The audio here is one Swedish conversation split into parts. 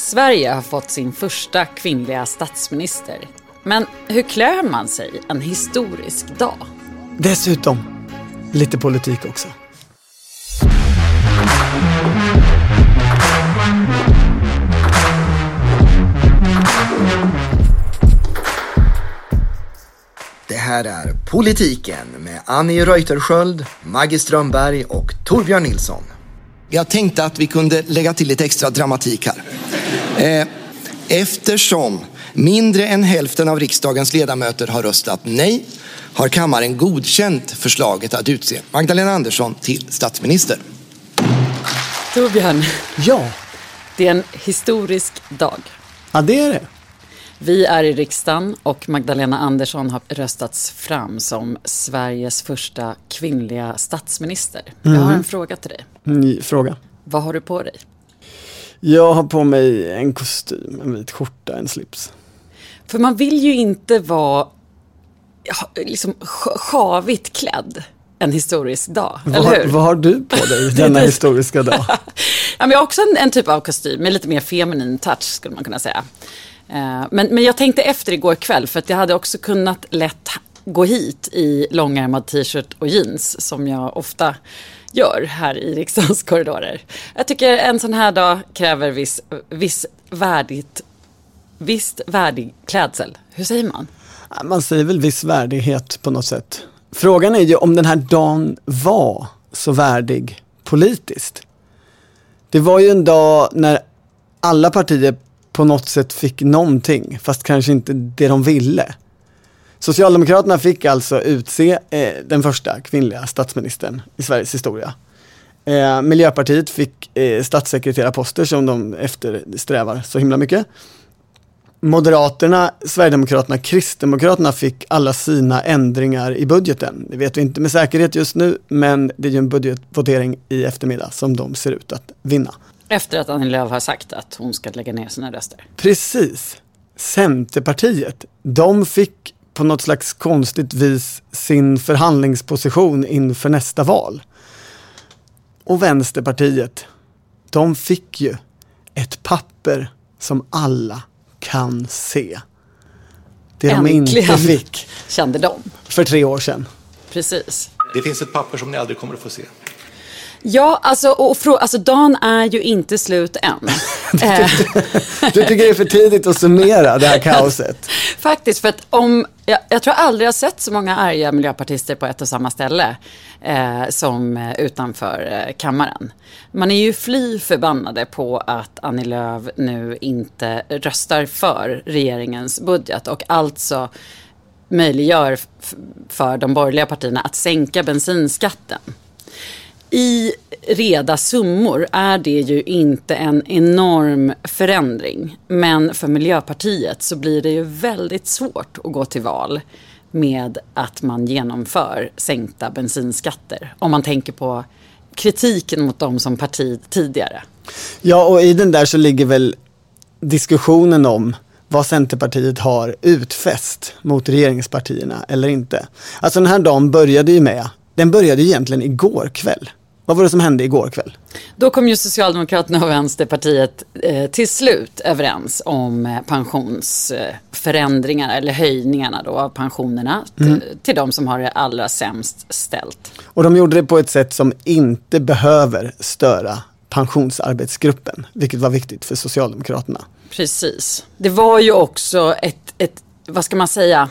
Sverige har fått sin första kvinnliga statsminister. Men hur klär man sig en historisk dag? Dessutom lite politik också. Det här är Politiken med Annie Reuterskiöld, Maggie Strömberg och Torbjörn Nilsson. Jag tänkte att vi kunde lägga till lite extra dramatik här. Eh, eftersom mindre än hälften av riksdagens ledamöter har röstat nej har kammaren godkänt förslaget att utse Magdalena Andersson till statsminister. Torbjörn, Ja, det är en historisk dag. ja det är det. Vi är i riksdagen och Magdalena Andersson har röstats fram som Sveriges första kvinnliga statsminister. Jag har en fråga till dig. Ny fråga. Vad har du på dig? Jag har på mig en kostym, en vit skjorta, en slips. För man vill ju inte vara liksom sj- sjavigt klädd en historisk dag, eller Vad, hur? vad har du på dig denna historiska dag? Ja, men jag har också en, en typ av kostym med lite mer feminin touch skulle man kunna säga. Eh, Men, men jag tänkte efter igår kväll för att jag hade också kunnat lätt gå hit i långärmad t-shirt och jeans som jag ofta gör här i riksdagens korridorer. Jag tycker en sån här dag kräver viss, viss värdigt, visst värdig klädsel. Hur säger man? Man säger väl viss värdighet på något sätt. Frågan är ju om den här dagen var så värdig politiskt. Det var ju en dag när alla partier på något sätt fick någonting, fast kanske inte det de ville. Socialdemokraterna fick alltså utse eh, den första kvinnliga statsministern i Sveriges historia. Eh, Miljöpartiet fick eh, statssekreterarposter som de eftersträvar så himla mycket. Moderaterna, Sverigedemokraterna, Kristdemokraterna fick alla sina ändringar i budgeten. Det vet vi inte med säkerhet just nu, men det är ju en budgetvotering i eftermiddag som de ser ut att vinna. Efter att Annie Lööf har sagt att hon ska lägga ner sina röster. Precis. Centerpartiet, de fick på något slags konstigt vis sin förhandlingsposition inför nästa val. Och Vänsterpartiet, de fick ju ett papper som alla kan se. Det de inte Äntligen. fick Kände de. för tre år sedan. Precis. Det finns ett papper som ni aldrig kommer att få se. Ja, alltså, och frå- alltså dagen är ju inte slut än. eh, Du tycker det är för tidigt att summera det här kaoset? faktiskt, för att om, jag, jag tror aldrig jag sett så många arga miljöpartister på ett och samma ställe eh, som eh, utanför eh, kammaren. Man är ju fly förbannade på att Annie Lööf nu inte röstar för regeringens budget och alltså möjliggör f- för de borgerliga partierna att sänka bensinskatten. I reda summor är det ju inte en enorm förändring. Men för Miljöpartiet så blir det ju väldigt svårt att gå till val med att man genomför sänkta bensinskatter. Om man tänker på kritiken mot dem som parti tidigare. Ja, och i den där så ligger väl diskussionen om vad Centerpartiet har utfäst mot regeringspartierna eller inte. Alltså den här dagen började ju med, den började ju egentligen igår kväll. Vad var det som hände igår kväll? Då kom ju Socialdemokraterna och Vänsterpartiet eh, till slut överens om eh, pensionsförändringar eller höjningarna då av pensionerna t- till de som har det allra sämst ställt. Och de gjorde det på ett sätt som inte behöver störa pensionsarbetsgruppen, vilket var viktigt för Socialdemokraterna. Precis. Det var ju också ett, ett vad ska man säga,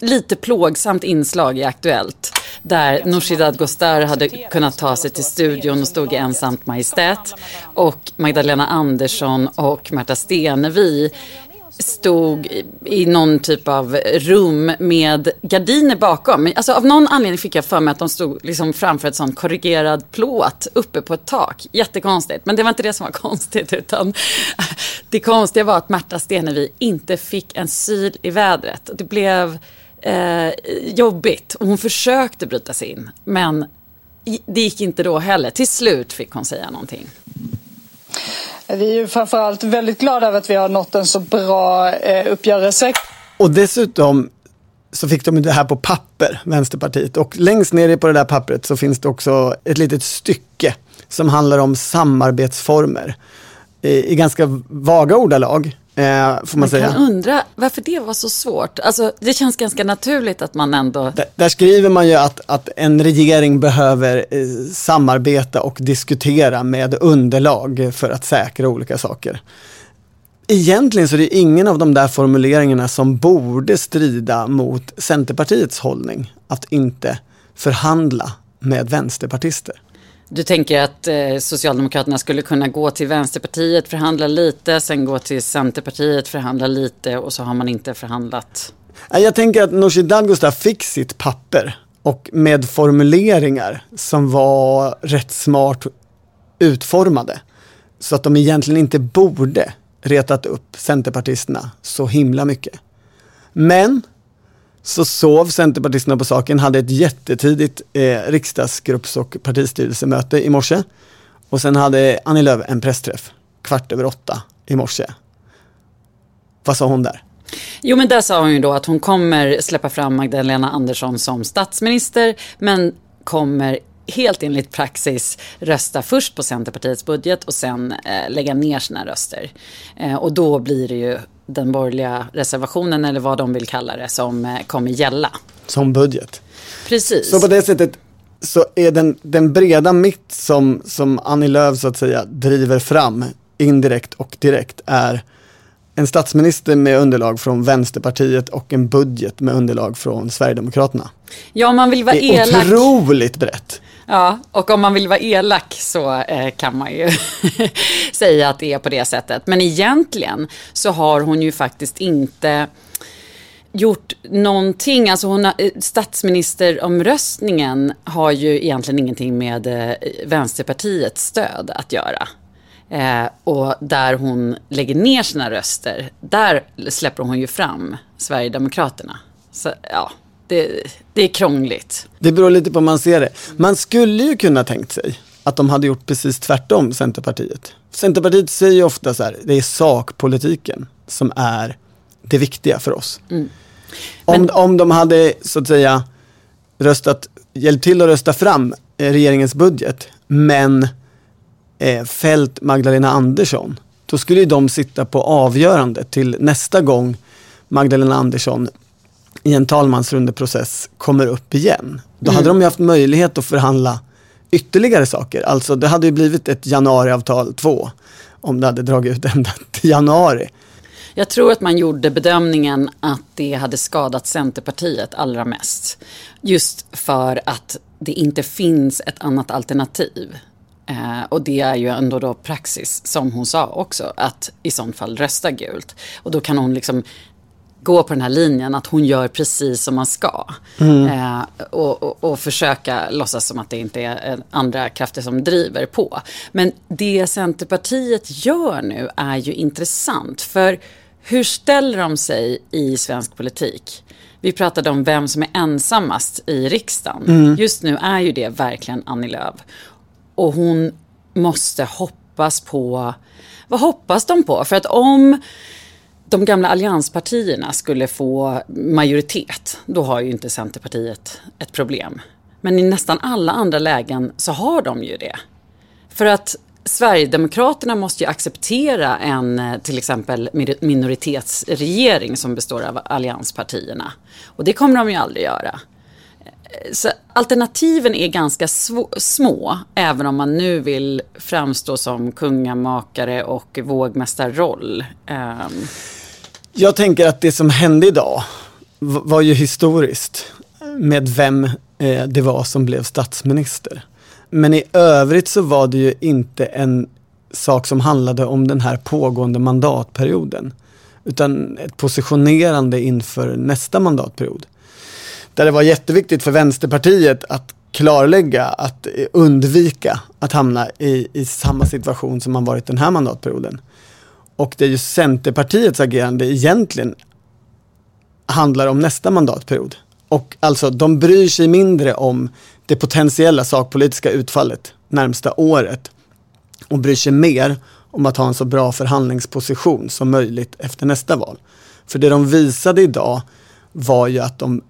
lite plågsamt inslag i Aktuellt. Där Nooshi Dadgostar hade kunnat ta sig till studion och stod i ensamt majestät. Och Magdalena Andersson och Märta Stenevi stod i- någon typ av rum med gardiner bakom. Alltså, av någon anledning fick jag för mig att de stod liksom framför ett sånt korrigerad plåt uppe på ett tak. Jättekonstigt. Men det var inte det som var konstigt. Utan det konstiga var att Märta Stenevi inte fick en syl i vädret. Det blev eh, jobbigt. Och hon försökte bryta sig in. Men det gick inte då heller. Till slut fick hon säga någonting. Vi är ju framförallt väldigt glada över att vi har nått en så bra eh, uppgörelse. Och dessutom så fick de det här på papper, Vänsterpartiet. Och längst ner på det där pappret så finns det också ett litet stycke som handlar om samarbetsformer. i, i ganska vaga ordalag. Eh, får man, Man säga. kan undra varför det var så svårt. Alltså, det känns ganska naturligt att man ändå... Där, där skriver man ju att, att en regering behöver eh, samarbeta och diskutera med underlag för att säkra olika saker. Egentligen så är det ingen av de där formuleringarna som borde strida mot Centerpartiets hållning att inte förhandla med vänsterpartister. Du tänker att eh, Socialdemokraterna skulle kunna gå till Vänsterpartiet, förhandla lite, sen gå till Centerpartiet, förhandla lite och så har man inte förhandlat. Jag tänker att Nooshi Dadgostar fick sitt papper och med formuleringar som var rätt smart utformade. Så att de egentligen inte borde retat upp Centerpartisterna så himla mycket. Men så sov Centerpartisterna på saken, hade ett jättetidigt eh, riksdagsgrupps och partistyrelsemöte i morse. Och sen hade Annie Lööf en pressträff kvart över åtta i morse. Vad sa hon där? Jo, men där sa hon ju då att hon kommer släppa fram Magdalena Andersson som statsminister, men kommer helt enligt praxis rösta först på Centerpartiets budget och sen eh, lägga ner sina röster. Eh, och då blir det ju den borgerliga reservationen, eller vad de vill kalla det, som eh, kommer gälla. Som budget. Precis. Så på det sättet så är den, den breda mitt som, som Annie Lööf så att säga driver fram indirekt och direkt är en statsminister med underlag från Vänsterpartiet och en budget med underlag från Sverigedemokraterna. Ja, man vill vara Det är elak. otroligt brett. Ja, och om man vill vara elak så eh, kan man ju säga att det är på det sättet. Men egentligen så har hon ju faktiskt inte gjort någonting. Alltså hon har, eh, statsministeromröstningen har ju egentligen ingenting med eh, Vänsterpartiets stöd att göra. Eh, och där hon lägger ner sina röster, där släpper hon ju fram Sverigedemokraterna. Så ja, det, det är krångligt. Det beror lite på hur man ser det. Man skulle ju kunna tänkt sig att de hade gjort precis tvärtom, Centerpartiet. Centerpartiet säger ju ofta så här, det är sakpolitiken som är det viktiga för oss. Om, om de hade, så att säga, röstat, hjälpt till att rösta fram eh, regeringens budget, men eh, fällt Magdalena Andersson, då skulle ju de sitta på avgörande till nästa gång Magdalena Andersson i en talmansrundeprocess kommer upp igen. Då hade de ju haft möjlighet att förhandla ytterligare saker. Alltså det hade ju blivit ett januariavtal 2 om det hade dragit ut ända till januari. Jag tror att man gjorde bedömningen att det hade skadat Centerpartiet allra mest. Just för att det inte finns ett annat alternativ. Eh, och det är ju ändå då praxis, som hon sa också, att i sånt fall rösta gult. Och då kan hon liksom gå på den här linjen att hon gör precis som man ska. Eh, och, och, och försöka låtsas som att det inte är eh, andra krafter som driver på. Men det Centerpartiet gör nu är ju intressant. För hur ställer de sig i svensk politik? Vi pratade om vem som är ensammast i riksdagen. Just nu är ju det verkligen Annie Lööf. Och hon måste hoppas på... Vad hoppas de på? För att om de gamla allianspartierna skulle få majoritet, då har ju inte Centerpartiet ett problem. Men i nästan alla andra lägen så har de ju det. För att Sverigedemokraterna måste ju acceptera en eh, till exempel minoritetsregering som består av allianspartierna. Och det kommer de ju aldrig göra. Eh, så alternativen är ganska små, även om man nu vill framstå som kungamakare och vågmästarroll. Um, jag tänker att det som hände idag var ju historiskt med vem eh, det var som blev statsminister. Men i övrigt så var det ju inte en sak som handlade om den här pågående mandatperioden. Utan ett positionerande inför nästa mandatperiod. Där det var jätteviktigt för Vänsterpartiet att klarlägga, att undvika att hamna i, i samma situation som man varit den här mandatperioden. Och det är ju Centerpartiets agerande egentligen handlar om nästa mandatperiod. Och alltså, de bryr sig mindre om det potentiella sakpolitiska utfallet närmsta året och bryr sig mer om att ha en så bra förhandlingsposition som möjligt efter nästa val. För det de visade idag var ju att de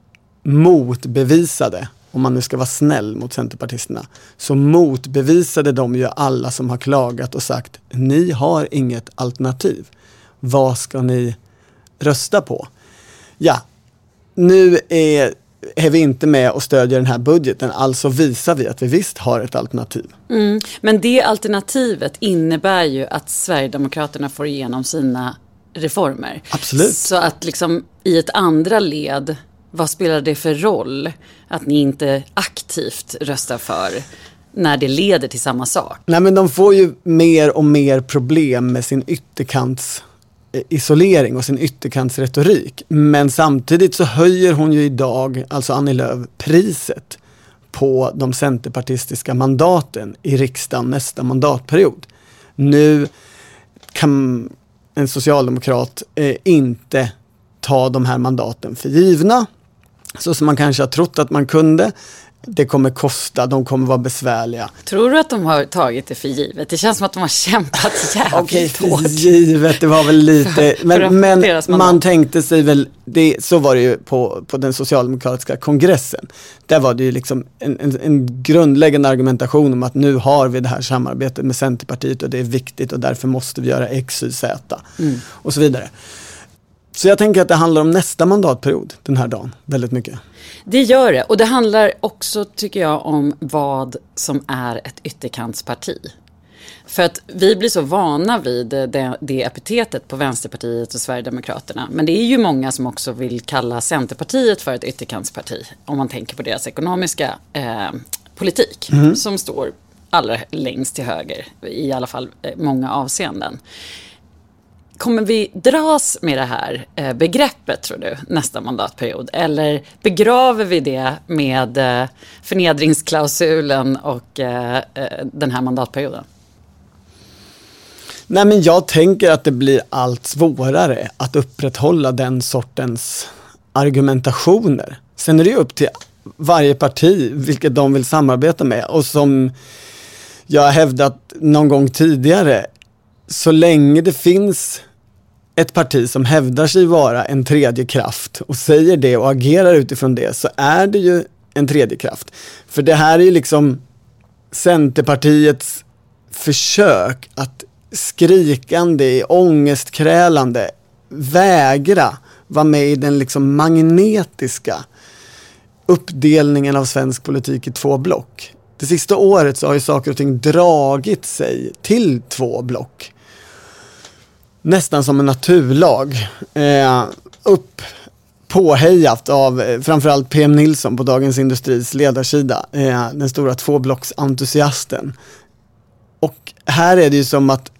motbevisade om man nu ska vara snäll mot Centerpartisterna, så motbevisade de ju alla som har klagat och sagt ni har inget alternativ. Vad ska ni rösta på? Ja, nu är, är vi inte med och stödjer den här budgeten, alltså visar vi att vi visst har ett alternativ. Mm, men det alternativet innebär ju att Sverigedemokraterna får igenom sina reformer. Absolut. Så att liksom i ett andra led, vad spelar det för roll att ni inte aktivt röstar för när det leder till samma sak? Nej men de får ju mer och mer problem med sin ytterkants eh, isolering och sin ytterkantsretorik. Men samtidigt så höjer hon ju idag, alltså Annie Lööf, priset på de centerpartistiska mandaten i riksdagen nästa mandatperiod. Nu kan en socialdemokrat eh, inte ta de här mandaten för givna. Så som man kanske har trott att man kunde. Det kommer kosta, de kommer vara besvärliga. Tror du att de har tagit det för givet? Det känns som att de har kämpat jävligt Okej, för hårt. givet, det var väl lite, För- för men, men deras mandat. man tänkte sig väl, det, så var det ju på, på den socialdemokratiska kongressen. Där var det ju liksom en, en, en grundläggande argumentation om att nu har vi det här samarbetet med Centerpartiet och det är viktigt och därför måste vi göra X, Y, Z Mm. och så vidare. Så jag tänker att det handlar om nästa mandatperiod den här dagen, väldigt mycket. Det gör det. Och det handlar också, tycker jag, om vad som är ett ytterkantsparti. För att vi blir så vana vid det, det epitetet på Vänsterpartiet och Sverigedemokraterna. Men det är ju många som också vill kalla Centerpartiet för ett ytterkantsparti. Om man tänker på deras ekonomiska eh, politik. Som står allra längst till höger. I alla fall eh, många avseenden. Kommer vi dras med det här eh, begreppet, tror du, nästa mandatperiod? Eller begraver vi det med eh, förnedringsklausulen och eh, den här mandatperioden? Nej men jag tänker att det blir allt svårare att upprätthålla den sortens argumentationer. Sen är det ju upp till varje parti vilket de vill samarbeta med och som jag har hävdat någon gång tidigare, så länge det finns ett parti som hävdar sig vara en tredje kraft och säger det och agerar utifrån det så är det ju en tredje kraft. För det här är ju liksom Centerpartiets försök att skrikande, ångestkrälande vägra vara med i den liksom magnetiska uppdelningen av svensk politik i två block. Det sista året så har ju saker och ting dragit sig till två block. Nästan som en naturlag. Eh, upp påhejat av eh, framförallt PM Nilsson på Dagens Industris ledarsida. Eh, den stora tvåblocksentusiasten. Och här är det ju som att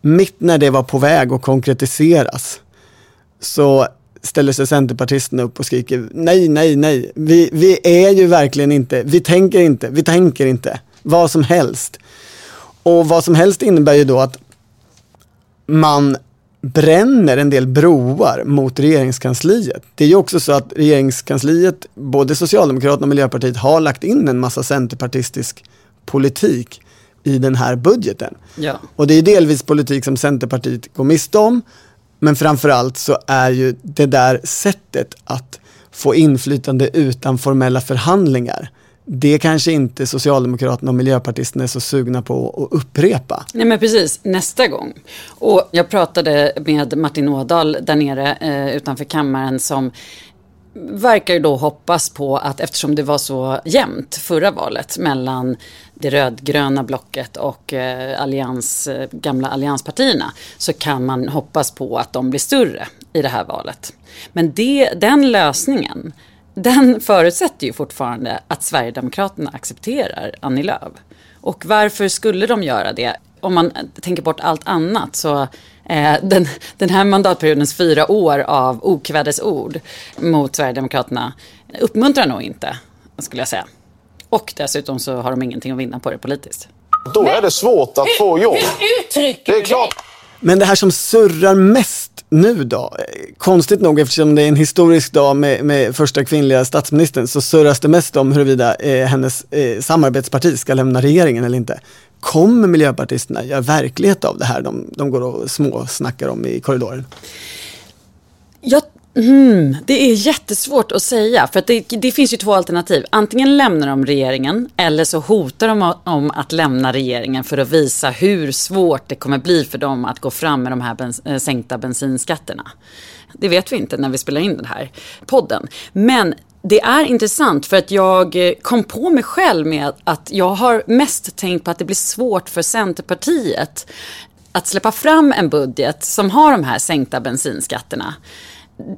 mitt när det var på väg att konkretiseras så ställer sig Centerpartisterna upp och skriker nej, nej, nej. Vi, vi är ju verkligen inte, vi tänker inte, vi tänker inte. Vad som helst. Och vad som helst innebär ju då att man bränner en del broar mot regeringskansliet. Det är ju också så att regeringskansliet, både Socialdemokraterna och Miljöpartiet har lagt in en massa centerpartistisk politik i den här budgeten. Ja. Och det är delvis politik som Centerpartiet går miste om. Men framförallt så är ju det där sättet att få inflytande utan formella förhandlingar. Det kanske inte Socialdemokraterna och Miljöpartisterna är så sugna på att upprepa. Nej men precis, nästa gång. Och jag pratade med Martin Ådahl där nere eh, utanför kammaren som verkar ju då hoppas på att eftersom det var så jämnt förra valet mellan det rödgröna blocket och eh, allians, eh, gamla allianspartierna så kan man hoppas på att de blir större i det här valet. Men det, den lösningen, den förutsätter ju fortfarande att Sverigedemokraterna accepterar Annie Lööf. Och varför skulle de göra det? Om man tänker bort allt annat så eh, den, den här mandatperiodens fyra år av okvädesord mot Sverigedemokraterna uppmuntrar nog inte, skulle jag säga. Och dessutom så har de ingenting att vinna på det politiskt. Då är det svårt att få jobb. Det är klart. Men det här som surrar mest nu då, konstigt nog eftersom det är en historisk dag med, med första kvinnliga statsministern så surras det mest om huruvida eh, hennes eh, samarbetsparti ska lämna regeringen eller inte. Kommer miljöpartisterna göra verklighet av det här de, de går och småsnackar om i korridoren? Jag Mm, det är jättesvårt att säga, för att det, det, finns ju två alternativ. Antingen lämnar de regeringen, eller så hotar de om att lämna regeringen för att visa hur svårt det kommer bli för dem att gå fram med de här bens eh, sänkta bensinskatterna. Det vet vi inte när vi spelar in den här podden. Men det är intressant för att jag eh, kom på mig själv med att jag har mest tänkt på att det blir svårt för Centerpartiet att släppa fram en budget som har de här sänkta bensinskatterna.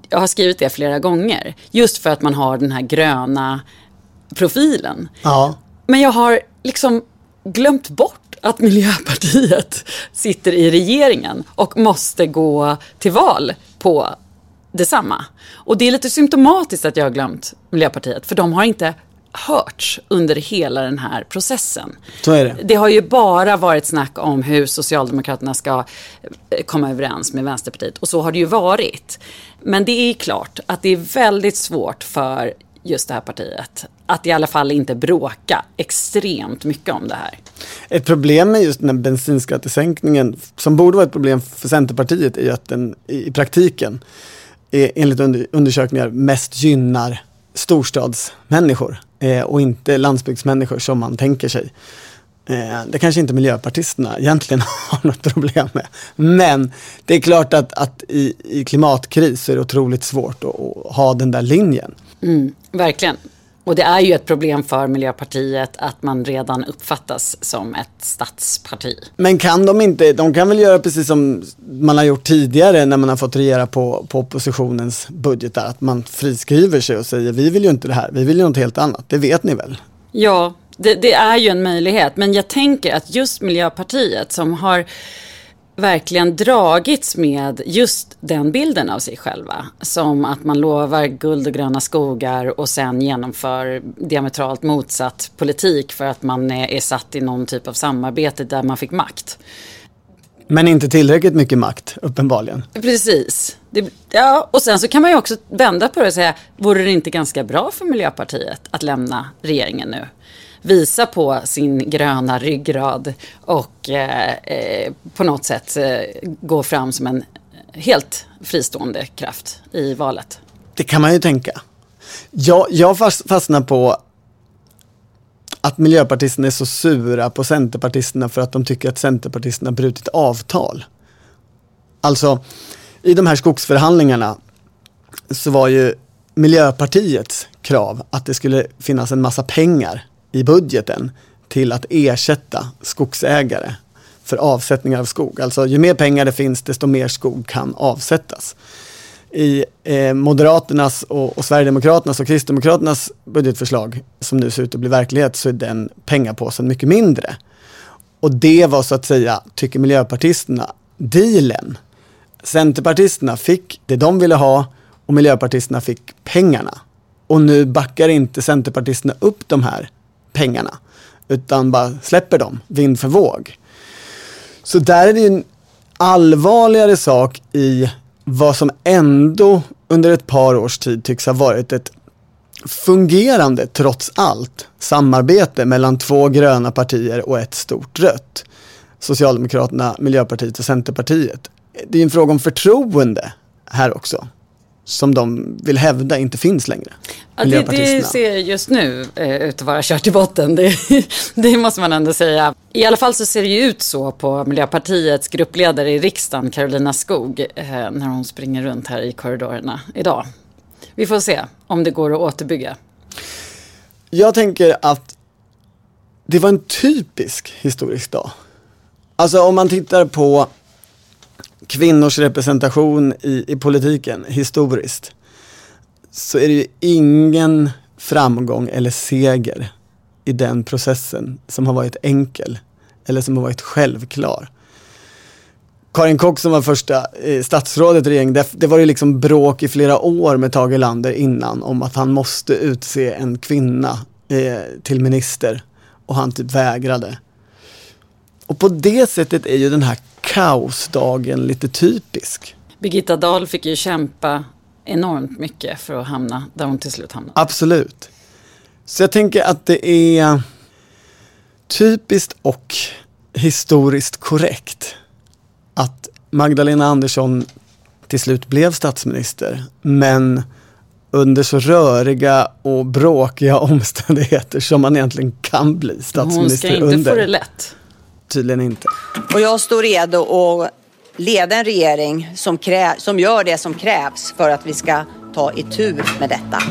Jag har skrivit det flera gånger, just för att man har den här gröna profilen. Ja. Men jag har liksom glömt bort att Miljöpartiet sitter i regeringen och måste gå till val på detsamma. Och det är lite symptomatiskt att jag har glömt Miljöpartiet, för de har inte hörts under hela den här processen. Det. Det har ju bara varit snack om hur Socialdemokraterna ska eh, komma överens med Vänsterpartiet och så har det ju varit. Men det är klart att det är väldigt svårt för just det här partiet att i alla fall inte bråka extremt mycket om det här. Ett problem med just den här bensinskattesänkningen, som borde vara ett problem för Centerpartiet, är ju att den i praktiken enligt undersökningar mest gynnar storstadsmänniskor eh, och inte landsbygdsmänniskor som man tänker sig. Eh, det kanske inte miljöpartisterna egentligen har något problem med. Men det är klart att, att i, i klimatkris så är det otroligt svårt att, att ha den där linjen. Mm, verkligen. Och det är ju ett problem för Miljöpartiet att man redan uppfattas som ett statsparti. Men kan de inte, de kan väl göra precis som man har gjort tidigare när man har fått regera på, på oppositionens budgetar, att man friskriver sig och säger vi vill ju inte det här, vi vill ju något helt annat, det vet ni väl? Ja, det, det är ju en möjlighet, men jag tänker att just Miljöpartiet som har verkligen dragits med just den bilden av sig själva. Som att man lovar guld och gröna skogar och sen genomför diametralt motsatt politik för att man är, satt i någon typ av samarbete där man fick makt. Men inte tillräckligt mycket makt, uppenbarligen. Precis. Det, ja, och sen så kan man ju också vända på det och säga, vore det inte ganska bra för Miljöpartiet att lämna regeringen nu? Visa på sin gröna ryggrad och eh, eh, på något sätt eh, gå fram som en helt fristående kraft i valet. Det kan man ju tänka. Jag, jag fastnar på att miljöpartisterna är så sura på centerpartisterna för att de tycker att centerpartisterna brutit avtal. Alltså, i de här skogsförhandlingarna så var ju Miljöpartiets krav att det skulle finnas en massa pengar i budgeten till att ersätta skogsägare för avsättningar av skog. Alltså ju mer pengar det finns desto mer skog kan avsättas. I eh, Moderaternas och, och Sverigedemokraternas och Kristdemokraternas budgetförslag som nu ser ut att bli verklighet så är den pengapåsen mycket mindre. Och det var så att säga, tycker miljöpartisterna, dealen. Centerpartisterna fick det de ville ha och miljöpartisterna fick pengarna. Och nu backar inte centerpartisterna upp de här pengarna. Utan bara släpper dem vind för våg. Så där är det en allvarligare sak i vad som ändå under ett par års tid tycks ha varit ett fungerande, trots allt, samarbete mellan två gröna partier och ett stort rött. Socialdemokraterna, Miljöpartiet och Centerpartiet. Det är en fråga om förtroende här också som de vill hävda inte finns längre. Ja, det, det ser just nu eh, ut att vara kört i botten. Det, det, måste man ändå säga. I alla fall så ser det ju ut så på Miljöpartiets gruppledare i riksdagen, Carolina Skog, eh, när hon springer runt här i korridorerna idag. Vi får se om det går att återbygga. Jag tänker att det var en typisk historisk dag. Alltså om man tittar på kvinnors representation i, i politiken historiskt så är det ju ingen framgång eller seger i den processen som har varit enkel eller som har varit självklar. Karin Kock som var första eh, statsrådet i regeringen, det, det, var ju liksom bråk i flera år med Tage Erlander innan om att han måste utse en kvinna eh, till minister och han typ vägrade. Och på det sättet är ju den här kaosdagen lite typisk. Birgitta Dahl fick ju kämpa enormt mycket för att hamna där hon till slut hamnade. Absolut. Så jag tänker att det är typiskt och historiskt korrekt att Magdalena Andersson till slut blev statsminister. Men under så röriga och bråkiga omständigheter som man egentligen kan bli statsminister under. Hon ska inte under. få det lätt. Tydligen inte. Och jag står redo att leda en regering som, krä- som gör det som krävs för att vi ska ta itu med detta.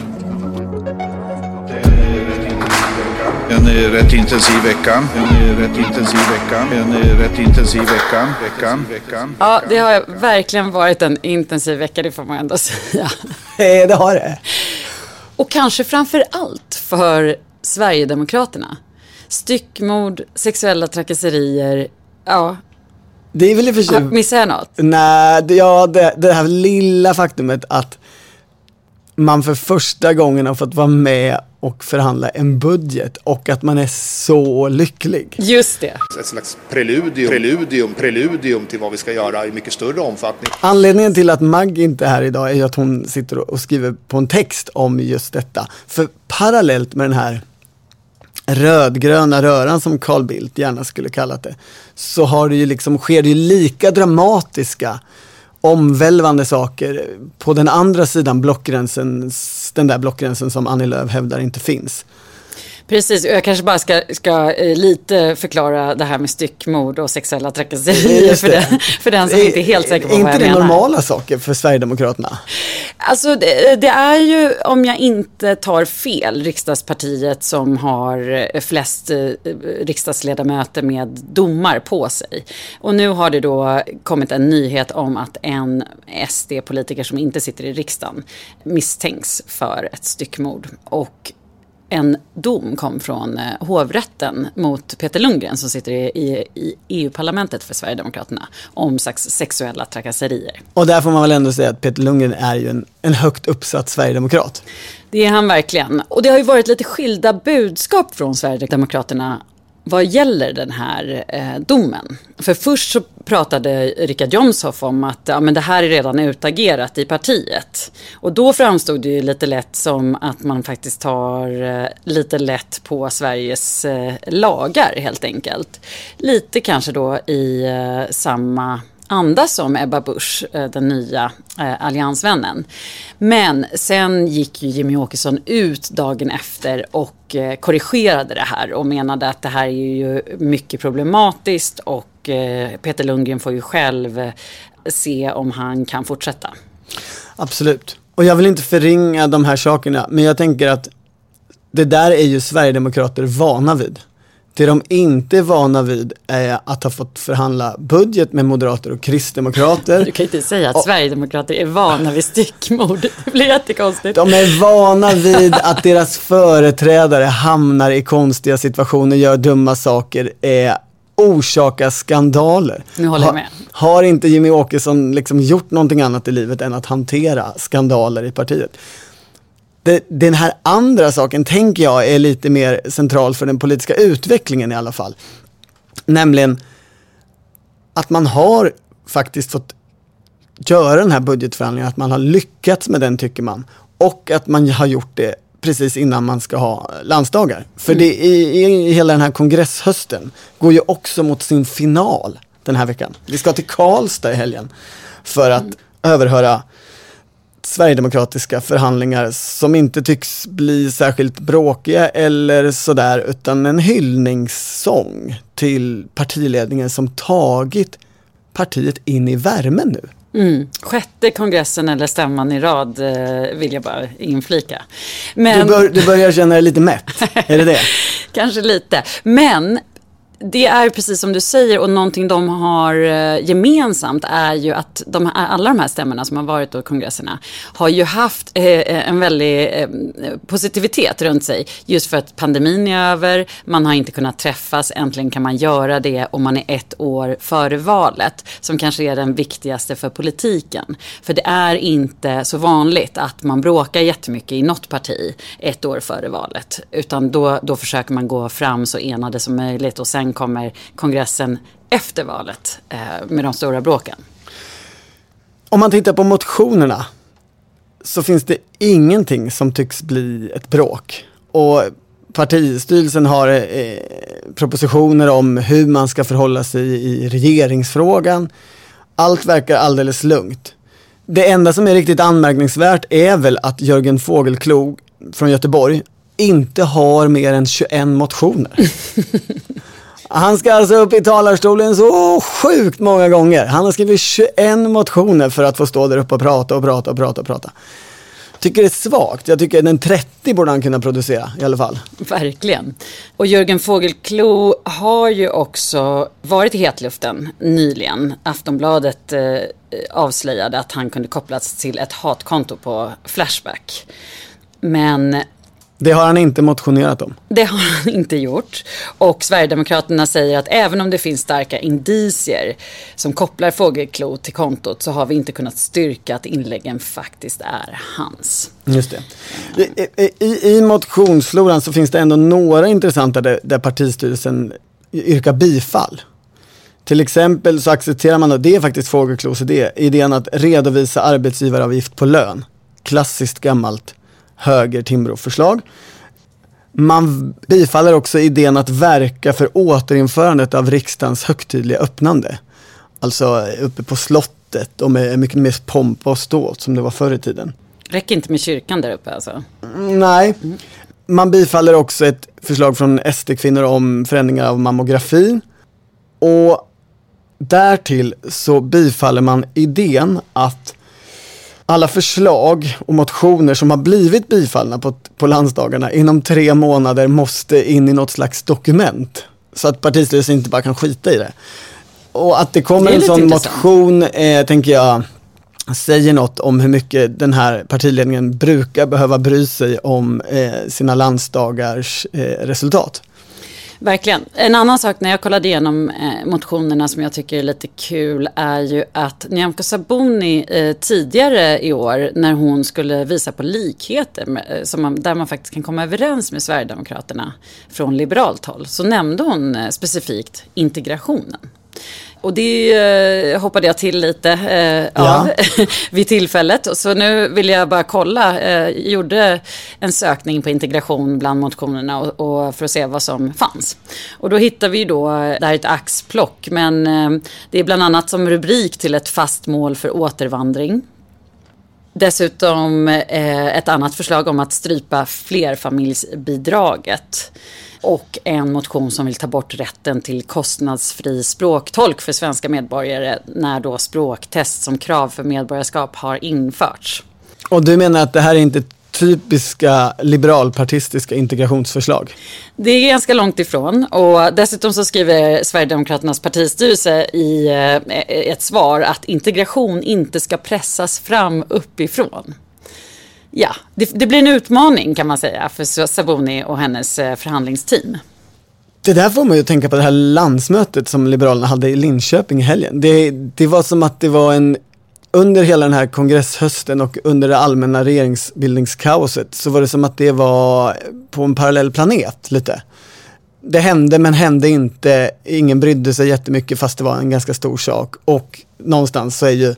En rätt intensiv vecka. En rätt intensiv vecka. En rätt intensiv vecka. Veckan. Veckan. Ja, det har verkligen varit en intensiv vecka, det får man ändå säga. Det har det. Och kanske framför allt för Sverigedemokraterna. Styckmord, sexuella trakasserier, ja, Det är väl i och för sig... missar jag något? Nej, det- ja, det, det här lilla faktumet att man för första gången har fått vara med och förhandla en budget och att man är så lycklig. Just det. Ett slags preludium, preludium, preludium till vad vi ska göra i mycket större omfattning. Anledningen till att Mag inte är här idag är ju att hon sitter och skriver på en text om just detta. För parallellt med den här rödgröna röran som Carl Bildt gärna skulle kallat det, så har det ju liksom, sker det ju lika dramatiska omvälvande saker på den andra sidan blockgränsen, den där blockgränsen som Annie Lööf hävdar inte finns. Precis, jag kanske bara ska, ska eh, lite förklara det här med styckmord och sexuella trakasserier för den, för den som inte är helt säker på Är vad jag inte det menar. normala saker för Sverigedemokraterna? Alltså det, det är ju, om jag inte tar fel, riksdagspartiet som har eh, flest eh, riksdagsledamöter med domar på sig. Och nu har det då kommit en nyhet om att en SD-politiker som inte sitter i riksdagen misstänks för ett styckmord. Och en dom kom från eh, hovrätten mot Peter Lundgren som sitter i, i, EU-parlamentet för Sverigedemokraterna om sex, sexuella trakasserier. Och där får man väl ändå säga att Peter Lundgren är ju en, en högt uppsatt sverigedemokrat. Det är han verkligen. Och det har ju varit lite skilda budskap från Sverigedemokraterna vad gäller den här eh, domen. För först så pratade Richard Jomshoff om att ja, men det här är redan utagerat i partiet. Och då framstod det ju lite lätt som att man faktiskt tar eh, lite lätt på Sveriges eh, lagar helt enkelt. Lite kanske då i eh, samma andas som Ebba Busch, eh, den nya eh, alliansvännen. Men sen gick ju Jimmy Åkesson ut dagen efter och eh, korrigerade det här och menade att det här är ju mycket problematiskt och Peter Lundgren får ju själv se om han kan fortsätta. Absolut. Och jag vill inte förringa de här sakerna, men jag tänker att det där är ju Sverigedemokrater vana vid. Det de inte är vana vid är att ha fått förhandla budget med moderater och kristdemokrater. Du kan inte säga att Och- Sverigedemokrater är vana vid styckmord. Det blir jättekonstigt. De är vana vid att deras företrädare hamnar i konstiga situationer, gör dumma saker, är orsakar skandaler. Nu håller jag Ha- med. Har inte Jimmy Åkesson liksom gjort någonting annat i livet än att hantera skandaler i partiet? Det, den här andra saken tänker jag är lite mer central för den politiska utvecklingen i alla fall. Nämligen att man har faktiskt fått göra den här budgetförhandlingen, att man har lyckats med den tycker man. Och att man har gjort det precis innan man ska ha landsdagar. För det i, i hela den här kongresshösten går ju också mot sin final den här veckan. Vi ska till Karlstad i helgen för att överhöra sverigedemokratiska förhandlingar som inte tycks bli särskilt bråkiga eller sådär utan en hyllningssång till partiledningen som tagit partiet in i värmen nu. Mm. Sjätte kongressen eller stämman i rad eh, vill jag bara inflika. Du, Men... bör, du börjar känna dig lite mätt, är det det? Kanske lite. Men det är precis som du säger och någonting de har eh, gemensamt är ju att de, alla de här stämmorna som har varit då kongresserna har ju haft eh, eh, en väldig positivitet runt sig. Just för att pandemin är över, man har inte kunnat träffas, äntligen kan man göra det och man är ett år före valet. Som kanske är den viktigaste för politiken. För det är inte så vanligt att man bråkar jättemycket i något parti ett år före valet. Utan då, då försöker man gå fram så enade som möjligt och sen kommer kongressen efter valet eh, med de stora bråken. Om man tittar på motionerna så finns det ingenting som tycks bli ett bråk. Och partistyrelsen har eh, propositioner om hur man ska förhålla sig i regeringsfrågan. Allt verkar alldeles lugnt. Det enda som är riktigt anmärkningsvärt är väl att Jörgen Fågelklo från Göteborg inte har mer än 21 motioner. Han ska alltså upp i talarstolen så sjukt många gånger. Han har skrivit 21 motioner för att få stå där uppe och prata och prata och prata och prata. Tycker det är svagt. Jag tycker den 30 borde han kunna producera i alla fall. Verkligen. Och Jörgen Fågelklo har ju också varit i hetluften nyligen. Aftonbladet eh, avslöjade att han kunde kopplas till ett hatkonto på Flashback. Men det har han inte motionerat om. det har han inte gjort. Och Sverigedemokraterna säger att även om det finns starka indicier som kopplar Fågelklo till kontot så har vi inte kunnat styrka att inläggen faktiskt är hans. Just det. I, i, I motionsfloran så finns det ändå några intressanta där, där partistyrelsen yrkar bifall. Till exempel så accepterar man, och det är faktiskt Fågelklos idé, idén att redovisa arbetsgivaravgift på lön. Klassiskt gammalt höger Timbro-förslag. Man bifaller också idén att verka för återinförandet av riksdagens högtidliga öppnande. Alltså uppe på slottet och med mycket mer pompa och ståt som det var förr i tiden. Räcker inte med kyrkan där uppe alltså? Nej. Man bifaller också ett förslag från SD-kvinnor om förändringar av mammografin. Och därtill så bifaller man idén att alla förslag och motioner som har blivit bifallna på, på landsdagarna inom tre månader måste in i något slags dokument. Så att partistyrelsen inte bara kan skita i det. Och att det kommer Det en sån intressant. motion, eh, tänker jag, säger något om hur mycket den här partiledningen brukar behöva bry sig om eh, sina landsdagars eh, resultat. Verkligen. En annan sak när jag kollade igenom eh, motionerna som jag tycker är lite kul är ju att Nyamko Sabuni eh, tidigare i år när hon skulle visa på likheter med, eh, som man, där man faktiskt kan komma överens med Sverigedemokraterna från liberalt håll så nämnde hon eh, specifikt integrationen. Och det eh, hoppade jag till lite eh, Ja. av vid tillfället. Så nu vill jag bara kolla. Eh, gjorde en sökning på integration bland motionerna och, och för att se vad som fanns. Och då hittar vi då, det här är ett axplock, men eh, det är bland annat som rubrik till ett fast mål för återvandring. Dessutom eh, ett annat förslag om att strypa flerfamiljsbidraget. Och en motion som vill ta bort rätten till kostnadsfri språktolk för svenska medborgare när då språktest som krav för medborgarskap har införts. Och du menar att det här är inte typiska liberalpartistiska integrationsförslag? Det är ganska långt ifrån och dessutom så skriver Sverigedemokraternas partistyrelse i eh, ett svar att integration inte ska pressas fram uppifrån. Ja, det, det blir en utmaning kan man säga för Sabuni och hennes eh, förhandlingsteam. Det där får man ju tänka på det här landsmötet som Liberalerna hade i Linköping i helgen. Det, det var som att det var en, under hela den här kongresshösten och under det allmänna regeringsbildningskaoset så var det som att det var på en parallell planet lite. Det hände men hände inte, ingen brydde sig jättemycket fast det var en ganska stor sak och någonstans så är ju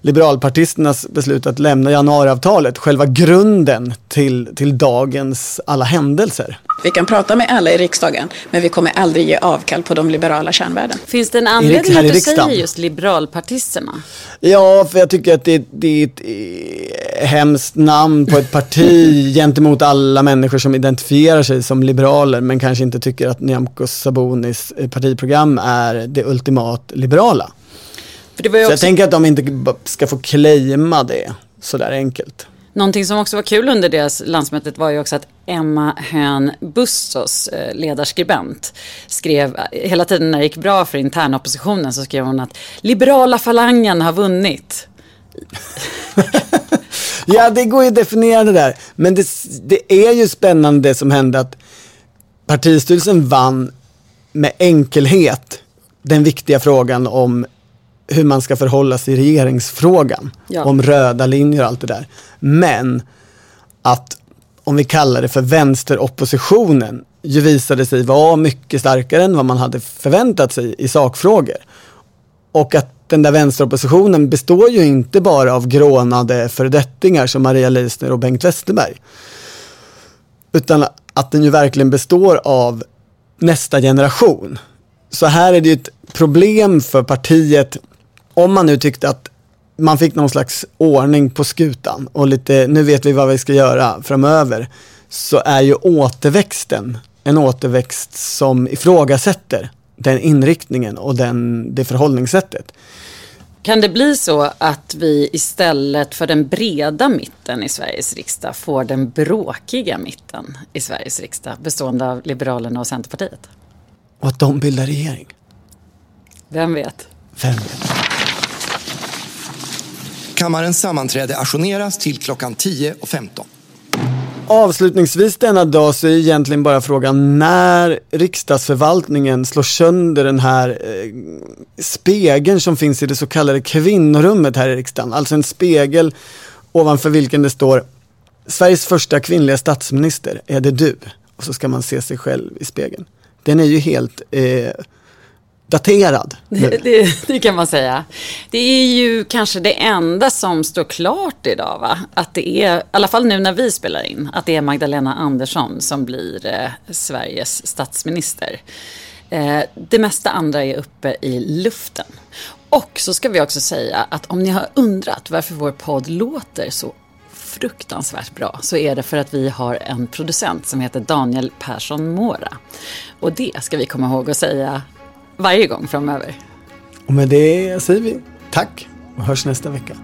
liberalpartisternas beslut att lämna januariavtalet själva grunden till, till dagens alla händelser. Vi kan prata med alla i riksdagen, men vi kommer aldrig ge avkall på de liberala kärnvärdena. Finns det en anledning att du säger just liberalpartisterna? Ja, för jag tycker att det, det är ett eh, hemskt namn på ett parti gentemot alla människor som identifierar sig som liberaler men kanske inte tycker att Nyamko Sabunis eh, partiprogram är det ultimat liberala. För det var ju Så jag också tänker att de inte ska få claima det sådär enkelt. Någonting som också var kul under deras landsmötet var ju också att Emma Hön Bustos, eh, ledarskribent, skrev hela tiden när det gick bra för internoppositionen så skrev hon att liberala falangen har vunnit. Ja, det går ju att definiera det där. Men det, det är ju spännande det som hände att partistyrelsen vann med enkelhet den viktiga frågan om hur man ska förhålla sig i regeringsfrågan. Ja. Om röda linjer och allt det där. Men att, om vi kallar det för vänsteroppositionen, ju visade sig vara mycket starkare än vad man hade förväntat sig i sakfrågor. Och att den där vänsteroppositionen består ju inte bara av grånade föredettingar som Maria Leissner och Bengt Westerberg. Utan att den ju verkligen består av nästa generation. Så här är det ju ett problem för partiet om man nu tyckte att man fick någon slags ordning på skutan och lite, nu vet vi vad vi ska göra framöver, så är ju återväxten en återväxt som ifrågasätter den inriktningen och den, det förhållningssättet. Kan det bli så att vi istället för den breda mitten i Sveriges riksdag får den bråkiga mitten i Sveriges riksdag bestående av Liberalerna och Centerpartiet? Och att de bildar regering? Vem vet? Vem vet? Kammarens sammanträde ajourneras till klockan 10.15. Avslutningsvis denna dag så är egentligen bara frågan när riksdagsförvaltningen slår sönder den här eh, spegeln som finns i det så kallade kvinnorummet här i riksdagen. Alltså en spegel ovanför vilken det står Sveriges första kvinnliga statsminister, är det du? Och så ska man se sig själv i spegeln. Den är ju helt eh, daterad. Det, det, det, kan man säga. Det är ju kanske det enda som står klart idag, va? Att det är, i alla fall nu när vi spelar in, att det är Magdalena Andersson som blir eh, Sveriges statsminister. Eh, det mesta andra är uppe i luften. Och så ska vi också säga att om ni har undrat varför vår podd låter så fruktansvärt bra så är det för att vi har en producent som heter Daniel Persson Mora. Och det ska vi komma ihåg att säga varje gång framöver. Och med det säger vi tack och hörs nästa vecka.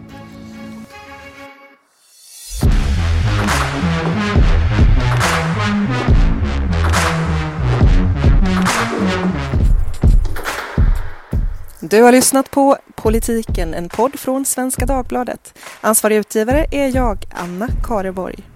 Du har lyssnat på Politiken, en podd från Svenska Dagbladet. Ansvarig utgivare är jag, Anna Kareborg.